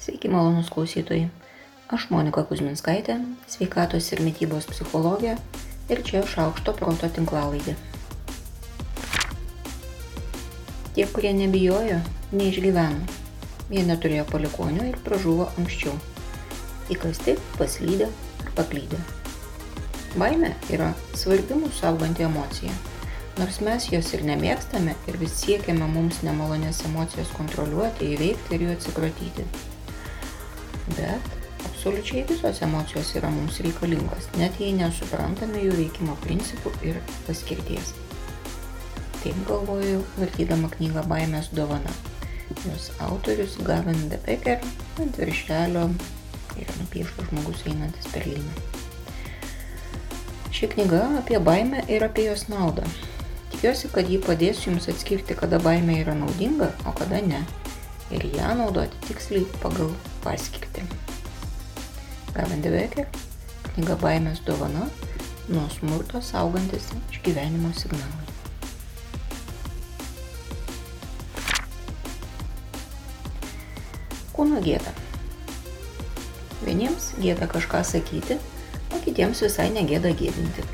Sveiki, malonus klausytojai. Aš Monika Kuzminskaitė, sveikatos ir mytybos psichologė ir čia šaukšto proto tinklalaidė. Tie, kurie nebijojo, neišgyveno. Jie neturėjo palikonių ir pražuvo anksčiau. Įkasti, paslydę ar paklydę. Baime yra svarbi mūsų sauganti emocija Nors mes jos ir nemėgstame ir vis siekiame mums nemalonės emocijas kontroliuoti, įveikti ir jų atsikratyti. Bet absoliučiai visos emocijos yra mums reikalingos, net jei nesuprantame jų veikimo principų ir paskirties. Taip galvoju, vartydama knygą Baimės dovana. Jos autorius Gavin de Becker ant viršelio yra nupieštas žmogus einantis per lyną. Ši knyga apie baimę ir apie jos naudą. Tikiuosi, kad ji padės jums atskirti, kada baimė yra naudinga, o kada ne. Ir ją naudoti tiksliai pagal paskirtį. Gavin Deveker, knyga Baimės dovana, nuo smurto saugantis išgyvenimo signalai. Kūno gėda. Vieniems gėda kažką sakyti, o kitiems visai negėda gėdinti.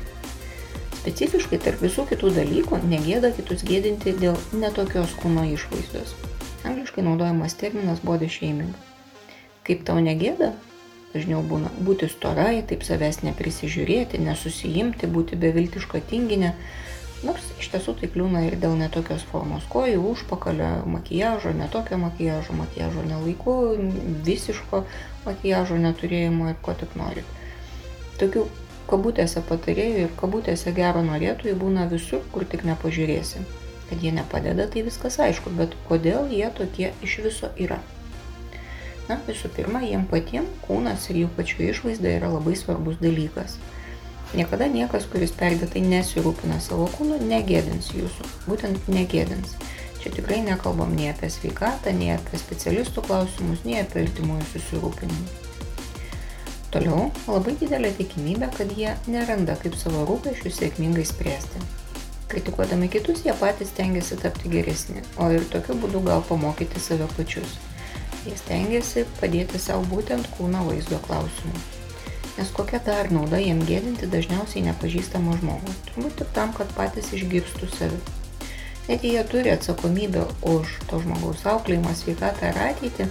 Specifiškai tarp visų kitų dalykų negėda kitus gėdinti dėl netokios kūno išvaizdos. Angliškai naudojamas terminas body shaming. Kaip tau negėda? Dažniau būna būti storai, taip savęs neprisižiūrėti, nesusijimti, būti beviltiška tinginė. Nors iš tiesų tai kliūna ir dėl netokios formos kojų, užpakalio, makijažo, netokio makijažo, makijažo nelaiku, visiško makijažo neturėjimo ir ko tik norit. Tokių kabutėse patarėjų ir kabutėse gero norėtojų būna visur, kur tik nepažiūrėsi. Kad jie nepadeda, tai viskas aišku, bet kodėl jie tokie iš viso yra? Na, visų pirma, jiem patiem kūnas ir jų pačių išvaizda yra labai svarbus dalykas. Niekada niekas, kuris perdėtai nesirūpina savo kūnu, negėdins jūsų. Būtent negėdins. Čia tikrai nekalbam nei apie sveikatą, nei apie specialistų klausimus, nei apie artimųjų susirūpinimą. Toliau labai didelė tikimybė, kad jie neranda kaip savo rūpešius sėkmingai spręsti. Kritikuodami kitus, jie patys stengiasi tapti geresni, o ir tokiu būdu gal pamokyti save pačius. Jie stengiasi padėti savo būtent kūno vaizdo klausimu. Nes kokia dar nauda jiem gėdinti dažniausiai nepažįstamą žmogų, turbūt tik tam, kad patys išgirstų save. Net jei jie turi atsakomybę už to žmogaus auklėjimą, sveikatą ar ateitį,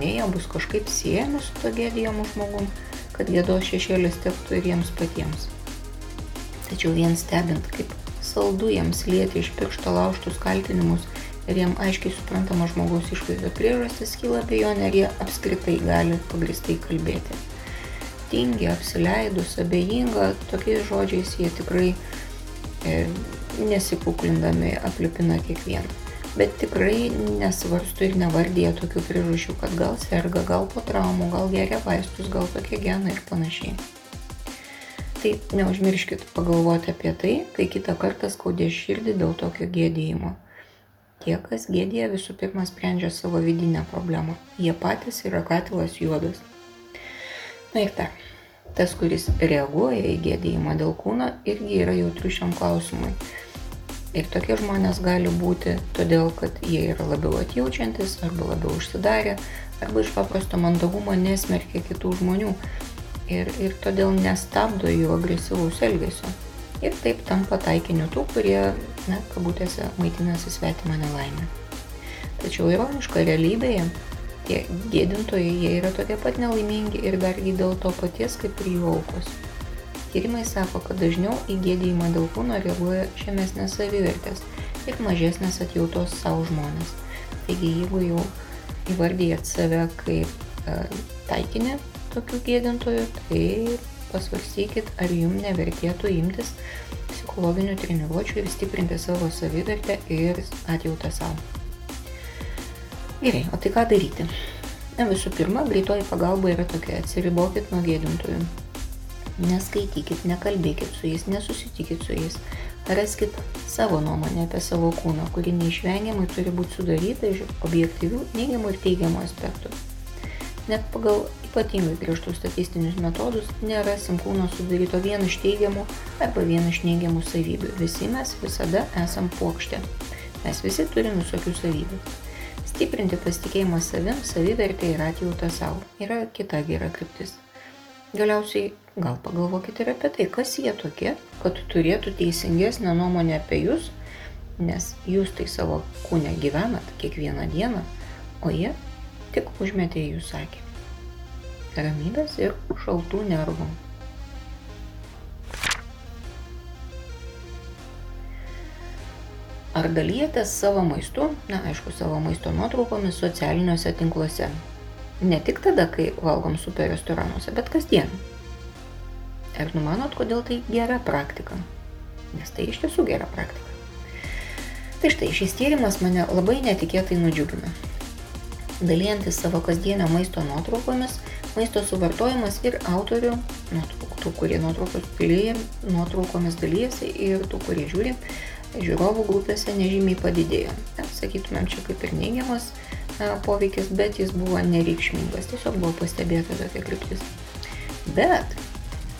nei jie bus kažkaip siejami su to gėdijamu žmogum, kad gėdos šešėlis tektų ir jiems patiems. Tačiau vien stebint, kaip saldu jiems lieti iš piršto lauštus kaltinimus ir jiem aiškiai suprantama žmogaus išvaizdo priežastis kyla abejonė, ar jie apskritai gali pagristai kalbėti. Tingi, apsileidus, abejinga, tokiais žodžiais jie tikrai e, nesikuklindami aplipina kiekvieną bet tikrai nesvarsto ir nevardyja tokių priežasčių, kad gal serga, gal po traumų, gal geria vaistus, gal tokie genai ir panašiai. Tai neužmirškit pagalvoti apie tai, kai kitą kartą skaudės širdį dėl tokio gėdėjimo. Tie, kas gėdėja, visų pirma sprendžia savo vidinę problemą. Jie patys yra katilas juodas. Na ir dar. Tas, kuris reaguoja į gėdėjimą dėl kūno, irgi yra jautrus šiam klausimui. Ir tokie žmonės gali būti todėl, kad jie yra labiau atjaučiantis arba labiau užsidarę arba iš paprasto mandagumo nesmerkia kitų žmonių ir, ir todėl nestabdo jų agresyvaus elgesio. Ir taip tampa taikiniu tų, kurie, na, kabutėse, maitinasi svetimą nelaimę. Tačiau ironiška realybėje tie gėdintojai, jie yra tokie pat nelaimingi ir dargi dėl to paties kaip ir jų aukos. Tyrimai sako, kad dažniau į gėdėjimą dėl kūno reaguoja žemesnės savivertės ir mažesnės atjautos savo žmonės. Taigi, jeigu jau įvardyjat save kaip e, taikinį tokių gėdintojų, tai pasvarstykit, ar jums nevertėtų imtis psichologinių treniruočių ir stiprinti savo savivertę ir atjautą savo. Gerai, o tai ką daryti? Na visų pirma, greitoji pagalba yra tokia, atsiribokit nuo gėdintojų Neskaitykit, nekalbėkit su jais, nesusitikit su jais. Raskit savo nuomonę apie savo kūną, kuri neišvengiamai turi būti sudaryta iš objektyvių neigiamų ir teigiamų aspektų. Net pagal ypatingai griežtus statistinius metodus nerasim kūno sudaryto vien iš teigiamų arba vien iš neigiamų savybių. Visi mes visada esam plokštė. Mes visi turim visokių savybių. Stiprinti pasitikėjimą savim, savivertę ir atjautą savo yra kita gera kryptis. Galiausiai gal pagalvokite ir apie tai, kas jie tokie, kad turėtų teisingesnę nuomonę apie jūs, nes jūs tai savo kūne gyvenat kiekvieną dieną, o jie tik užmetė į jūsų akį. Ramybės ir šaltų nervų. Ar dalyjatės savo maistu, na aišku, savo maisto nuotraukomis socialiniuose tinkluose? Ne tik tada, kai valgom super restoranuose, bet kasdien. Ar numanot, kodėl tai gera praktika? Nes tai iš tiesų gera praktika. Tai štai šis tyrimas mane labai netikėtai nudžiugino. Dalyjantis savo kasdienio maisto nuotraukomis, maisto suvartojimas ir autorių, tų, kurie nuotraukos pilyje, nuotraukomis dalyjasi ir tų, kurie žiūri, žiūrovų grupėse nežymiai padidėjo. Sakytumėm, čia kaip ir neigiamas poveikis, bet jis buvo nereikšmingas, tiesiog buvo pastebėta tokia kryptis. Bet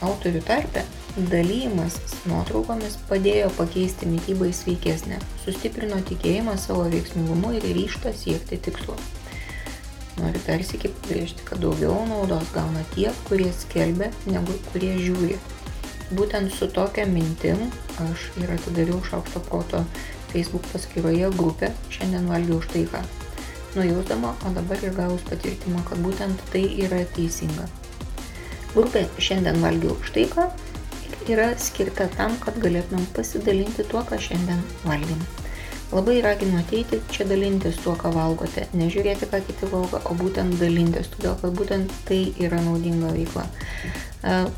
autorių tarpe dalymas nuotraukomis padėjo pakeisti mytybą į sveikesnę, sustiprino tikėjimą savo veiksmingumu ir ryštą siekti tikslo. Noriu tarsi kaip pabrėžti, kad daugiau naudos gauna tie, kurie skelbia, negu kurie žiūri būtent su tokia mintim aš ir atidariau šaukšto proto Facebook paskyroje grupę Šiandien valgiau už taiką. Nujausdama, o dabar ir gavus patvirtimą, kad būtent tai yra teisinga. Grupė Šiandien valgiau už taiką yra skirta tam, kad galėtumėm pasidalinti tuo, ką šiandien valgėm. Labai raginu ateiti čia dalintis tuo, ką valgote, nežiūrėti, ką kiti valgo, o būtent dalintis, todėl kad būtent tai yra naudinga veikla.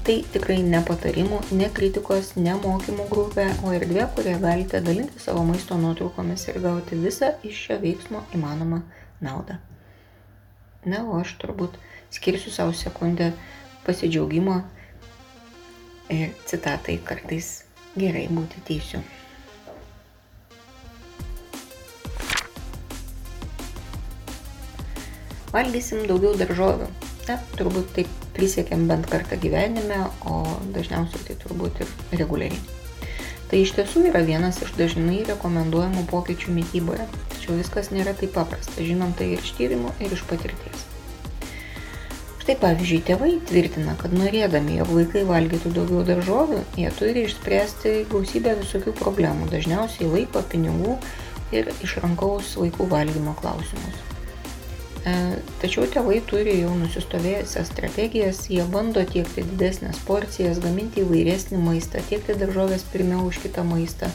Tai tikrai ne patarimų, ne kritikos, ne mokymų grupė, o erdvė, kurioje galite dalinti savo maisto nuotraukomis ir gauti visą iš šio veiksmo įmanomą naudą. Na, o aš turbūt skirsiu savo sekundę pasidžiaugimo ir citatai kartais gerai būti teisiu. Valgysim daugiau daržovių. Na, turbūt taip prisiekėm bent kartą gyvenime, o dažniausiai tai turbūt ir reguliariai. Tai iš tiesų yra vienas iš dažnai rekomenduojamų pokyčių mytyboje, tačiau viskas nėra taip paprasta, žinom tai ir iš tyrimų, ir iš patirties. Štai pavyzdžiui, tėvai tvirtina, kad norėdami, jog vaikai valgytų daugiau daržovių, jie turi išspręsti gausybę visokių problemų, dažniausiai laiko, pinigų ir išrankaus vaikų valgymo klausimus. E, tačiau tėvai turi jau nusistovėjusias strategijas, jie bando tiekti didesnės porcijas, gaminti įvairesnį maistą, tiekti daržovės pirmiau už kitą maistą,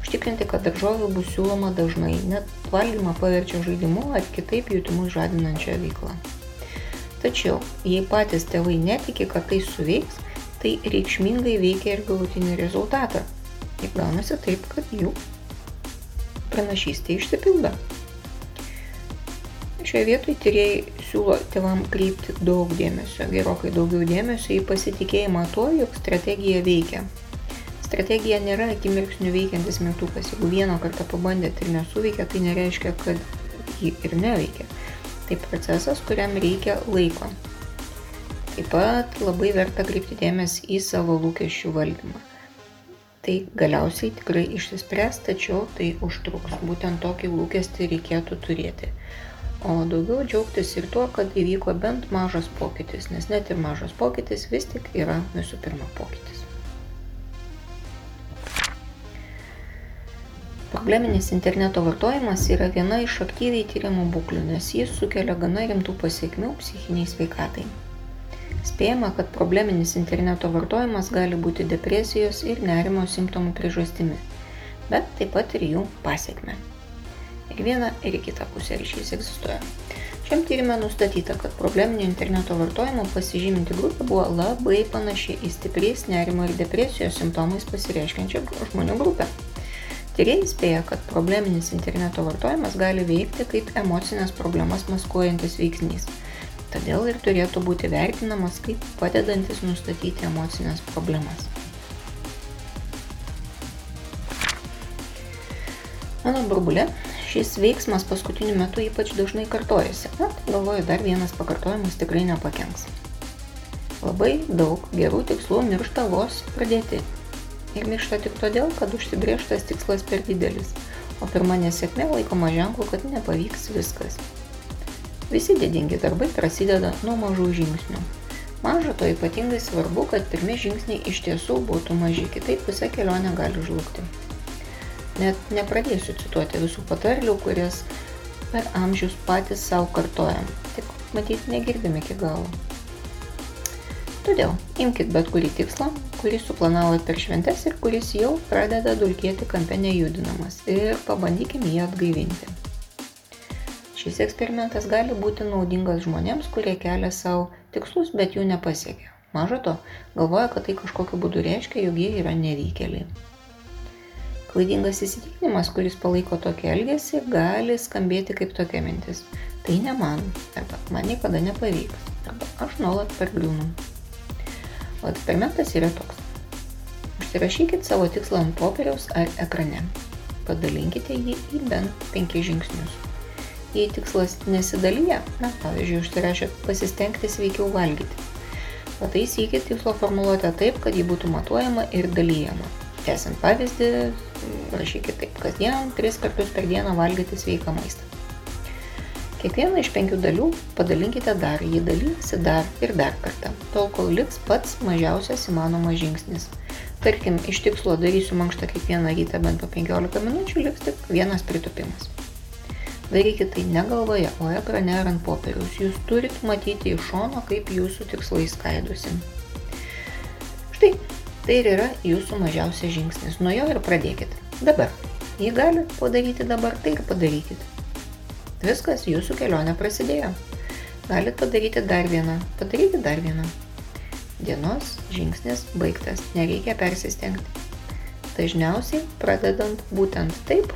užtikrinti, kad daržovė bus siūloma dažnai, net valgymą paverčia žaidimu ar kitaip jutimus žadinančią veiklą. Tačiau, jei patys tėvai netiki, kad tai suveiks, tai reikšmingai veikia ir galutinį rezultatą. Ir gaunasi taip, kad jų pranašystė išsipildo. Šioje vietoje tyrėjai siūlo tėvam kreipti daug dėmesio, gerokai daugiau dėmesio į pasitikėjimą tuo, jog strategija veikia. Strategija nėra akimirksnių veikiantis mygtukas. Jeigu vieną kartą pabandėt ir nesuveikia, tai nereiškia, kad ji ir neveikia. Tai procesas, kuriam reikia laiko. Taip pat labai verta kreipti dėmesį į savo lūkesčių valdymą. Tai galiausiai tikrai išsispręs, tačiau tai užtruks. Būtent tokį lūkestį reikėtų turėti o daugiau džiaugtis ir tuo, kad įvyko bent mažas pokytis, nes net ir mažas pokytis vis tik yra visų pirma pokytis. Probleminis interneto vartojimas yra viena iš aktyviai tyriamų būklių, nes jis sukelia gana rimtų pasiekmių psichiniai sveikatai. Spėjama, kad probleminis interneto vartojimas gali būti depresijos ir nerimo simptomų priežastimi, bet taip pat ir jų pasiekme. Ir viena ir į kitą pusę ryšys egzistuoja. Šiam tyrimė nustatyta, kad probleminio interneto vartojimo pasižyminti grupė buvo labai panaši į stipriais nerimo ir depresijos simptomais pasireiškiančią žmonių grupę. Tyrėjai spėja, kad probleminis interneto vartojimas gali veikti kaip emocinės problemas maskuojantis veiksnys. Todėl ir turėtų būti vertinamas kaip padedantis nustatyti emocinės problemas. Mano burbulė šis veiksmas paskutiniu metu ypač dažnai kartojasi. Tai galvoju, dar vienas pakartojimas tikrai nepakenks. Labai daug gerų tikslų miršta vos pradėti. Ir miršta tik todėl, kad užsibrieštas tikslas per didelis. o pirma nesėkmė laikoma ženklu, kad nepavyks viskas. Visi didingi darbai prasideda nuo mažų žingsnių. Maža to ypatingai svarbu, kad pirmie žingsniai iš tiesų būtų maži, kitaip visa kelionė gali žlugti. Net nepradėsiu cituoti visų patarlių, kurias per amžius patys savo kartojam, tik matyt negirdim iki galo. Todėl imkite bet kurį tikslą, kurį suplanavote per šventes ir kuris jau pradeda dulkėti kampe nejudinamas ir pabandykime jį atgaivinti. Šis eksperimentas gali būti naudingas žmonėms, kurie kelia savo tikslus, bet jų nepasiekia. Maža to, galvoja, kad tai kažkokiu būdu reiškia, jog jie yra nevykėliai. Klaidingas įsitikinimas, kuris palaiko tokį elgesį, gali skambėti kaip tokia mintis. Tai ne man, arba man niekada nepavyks, arba aš nuolat pergliūnu. O eksperimentas yra toks. Užsirašykit savo tikslą ant popieriaus ar ekrane. Padalinkite jį į bent penkis žingsnius. Jei tikslas nesidalyja, na, pavyzdžiui, užsirašėt pasistengti sveikiau valgyti. Pataisykit tikslo formuluotę taip, kad ji būtų matuojama ir dalyjama. Tęsiant pavyzdį, rašykit taip, kasdien tris kartus per dieną valgyti sveiką maistą. Kiekvieną iš penkių dalių padalinkite dar, jį dalysi dar ir dar kartą, tol kol liks pats mažiausias įmanomas žingsnis. Tarkim, iš tikslo darysiu mankštą kiekvieną rytą bent po 15 minučių, liks tik vienas pritupimas. Darykite tai ne galvoje, o ekrane ar ant popieriaus. Jūs turit matyti iš šono, kaip jūsų tikslai skaidosi. Tai ir yra jūsų mažiausias žingsnis. Nuo jo ir pradėkite. Dabar. Jei galite padaryti dabar, tai ir padarykite. Viskas, jūsų kelionė prasidėjo. Galit padaryti dar vieną, padaryti dar vieną. Dienos žingsnis baigtas, nereikia persistengti. Dažniausiai, pradedant būtent taip,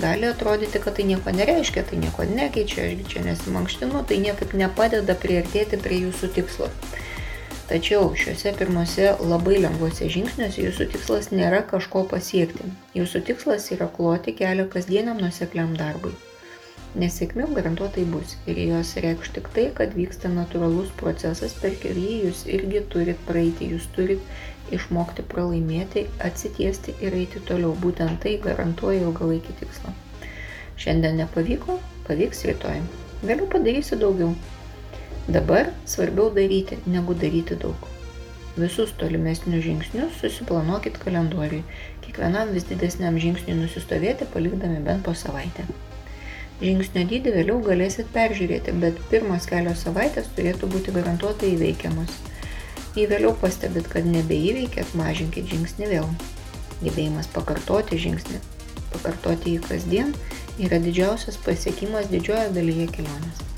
gali atrodyti, kad tai nieko nereiškia, tai nieko nekeičia, aš čia nesimankštinu, tai niekaip nepadeda priartėti prie jūsų tikslo. Tačiau šiuose pirmose labai lengvuose žingsniuose jūsų tikslas nėra kažko pasiekti. Jūsų tikslas yra kloti kelią kasdieniam nusekliam darbui. Nesėkmių garantuotai bus ir jos reikš tik tai, kad vyksta natūralus procesas, per kurį jūs irgi turit praeiti, jūs turit išmokti pralaimėti, atsitiesti ir eiti toliau. Būtent tai garantuoja ilgalaikį tikslą. Šiandien nepavyko, pavyks rytoj. Vėliau padarysiu daugiau. Dabar svarbiau daryti, negu daryti daug. Visus tolimesnius žingsnius susiplanuokit kalendoriui. Kiekvienam vis didesniam žingsniui nusistovėti palikdami bent po savaitę. Žingsnio dydį vėliau galėsit peržiūrėti, bet pirmos kelios savaitės turėtų būti garantuotai įveikiamos. Jei vėliau pastebit, kad nebeįveikėt, mažinkit žingsnį vėl. Gebėjimas pakartoti žingsnį, pakartoti jį kasdien yra didžiausias pasiekimas didžiojo dalyje kelionės.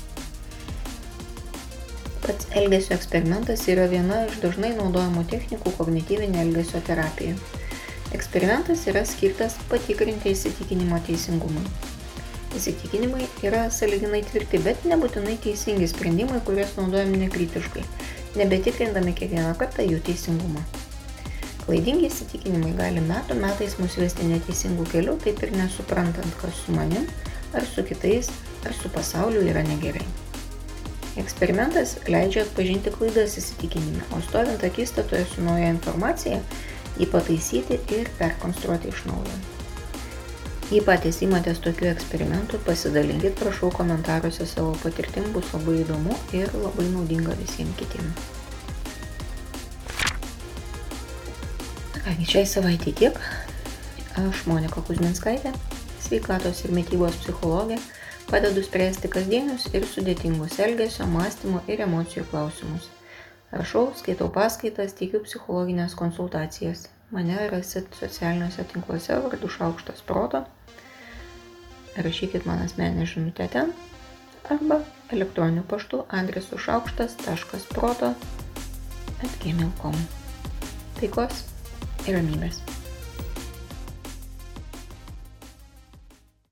Pats elgesio eksperimentas yra viena iš dažnai naudojamų technikų kognityvinė elgesio terapija. Eksperimentas yra skirtas patikrinti įsitikinimo teisingumui. Įsitikinimai yra saliginai tvirti, bet nebūtinai teisingi sprendimai, kuriuos naudojam nekritiškai, nebetikrindami kiekvieną kartą jų teisingumą. Klaidingi įsitikinimai gali metų metais mus vesti neteisingų kelių, taip ir nesuprantant, kas su manim, ar su kitais, ar su pasauliu yra negerai. Eksperimentas leidžia atpažinti klaidas įsitikinime, o stovint akistatoje su nauja informacija, jį pataisyti ir perkonstruoti iš naujo. Jei patys įmatės tokių eksperimentų, pasidalinkit prašau komentaruose savo patirtim, bus labai įdomu ir labai naudinga visiems kitiems. Kągi, šiai savaitė tiek. Aš Monika Kuzminskaitė, sveikatos ir mytybos psichologė, padedu spręsti kasdienius ir sudėtingus elgesio, mąstymo ir emocijų klausimus. Rašau, skaitau paskaitas, teikiu psichologinės konsultacijas. Mane rasit socialiniuose tinkluose vardu Šaukštas Proto. Rašykit man asmenį žinutę ten arba elektroniniu paštu adresu šaukštas.proto atgmail.com. Taikos ir ramybės.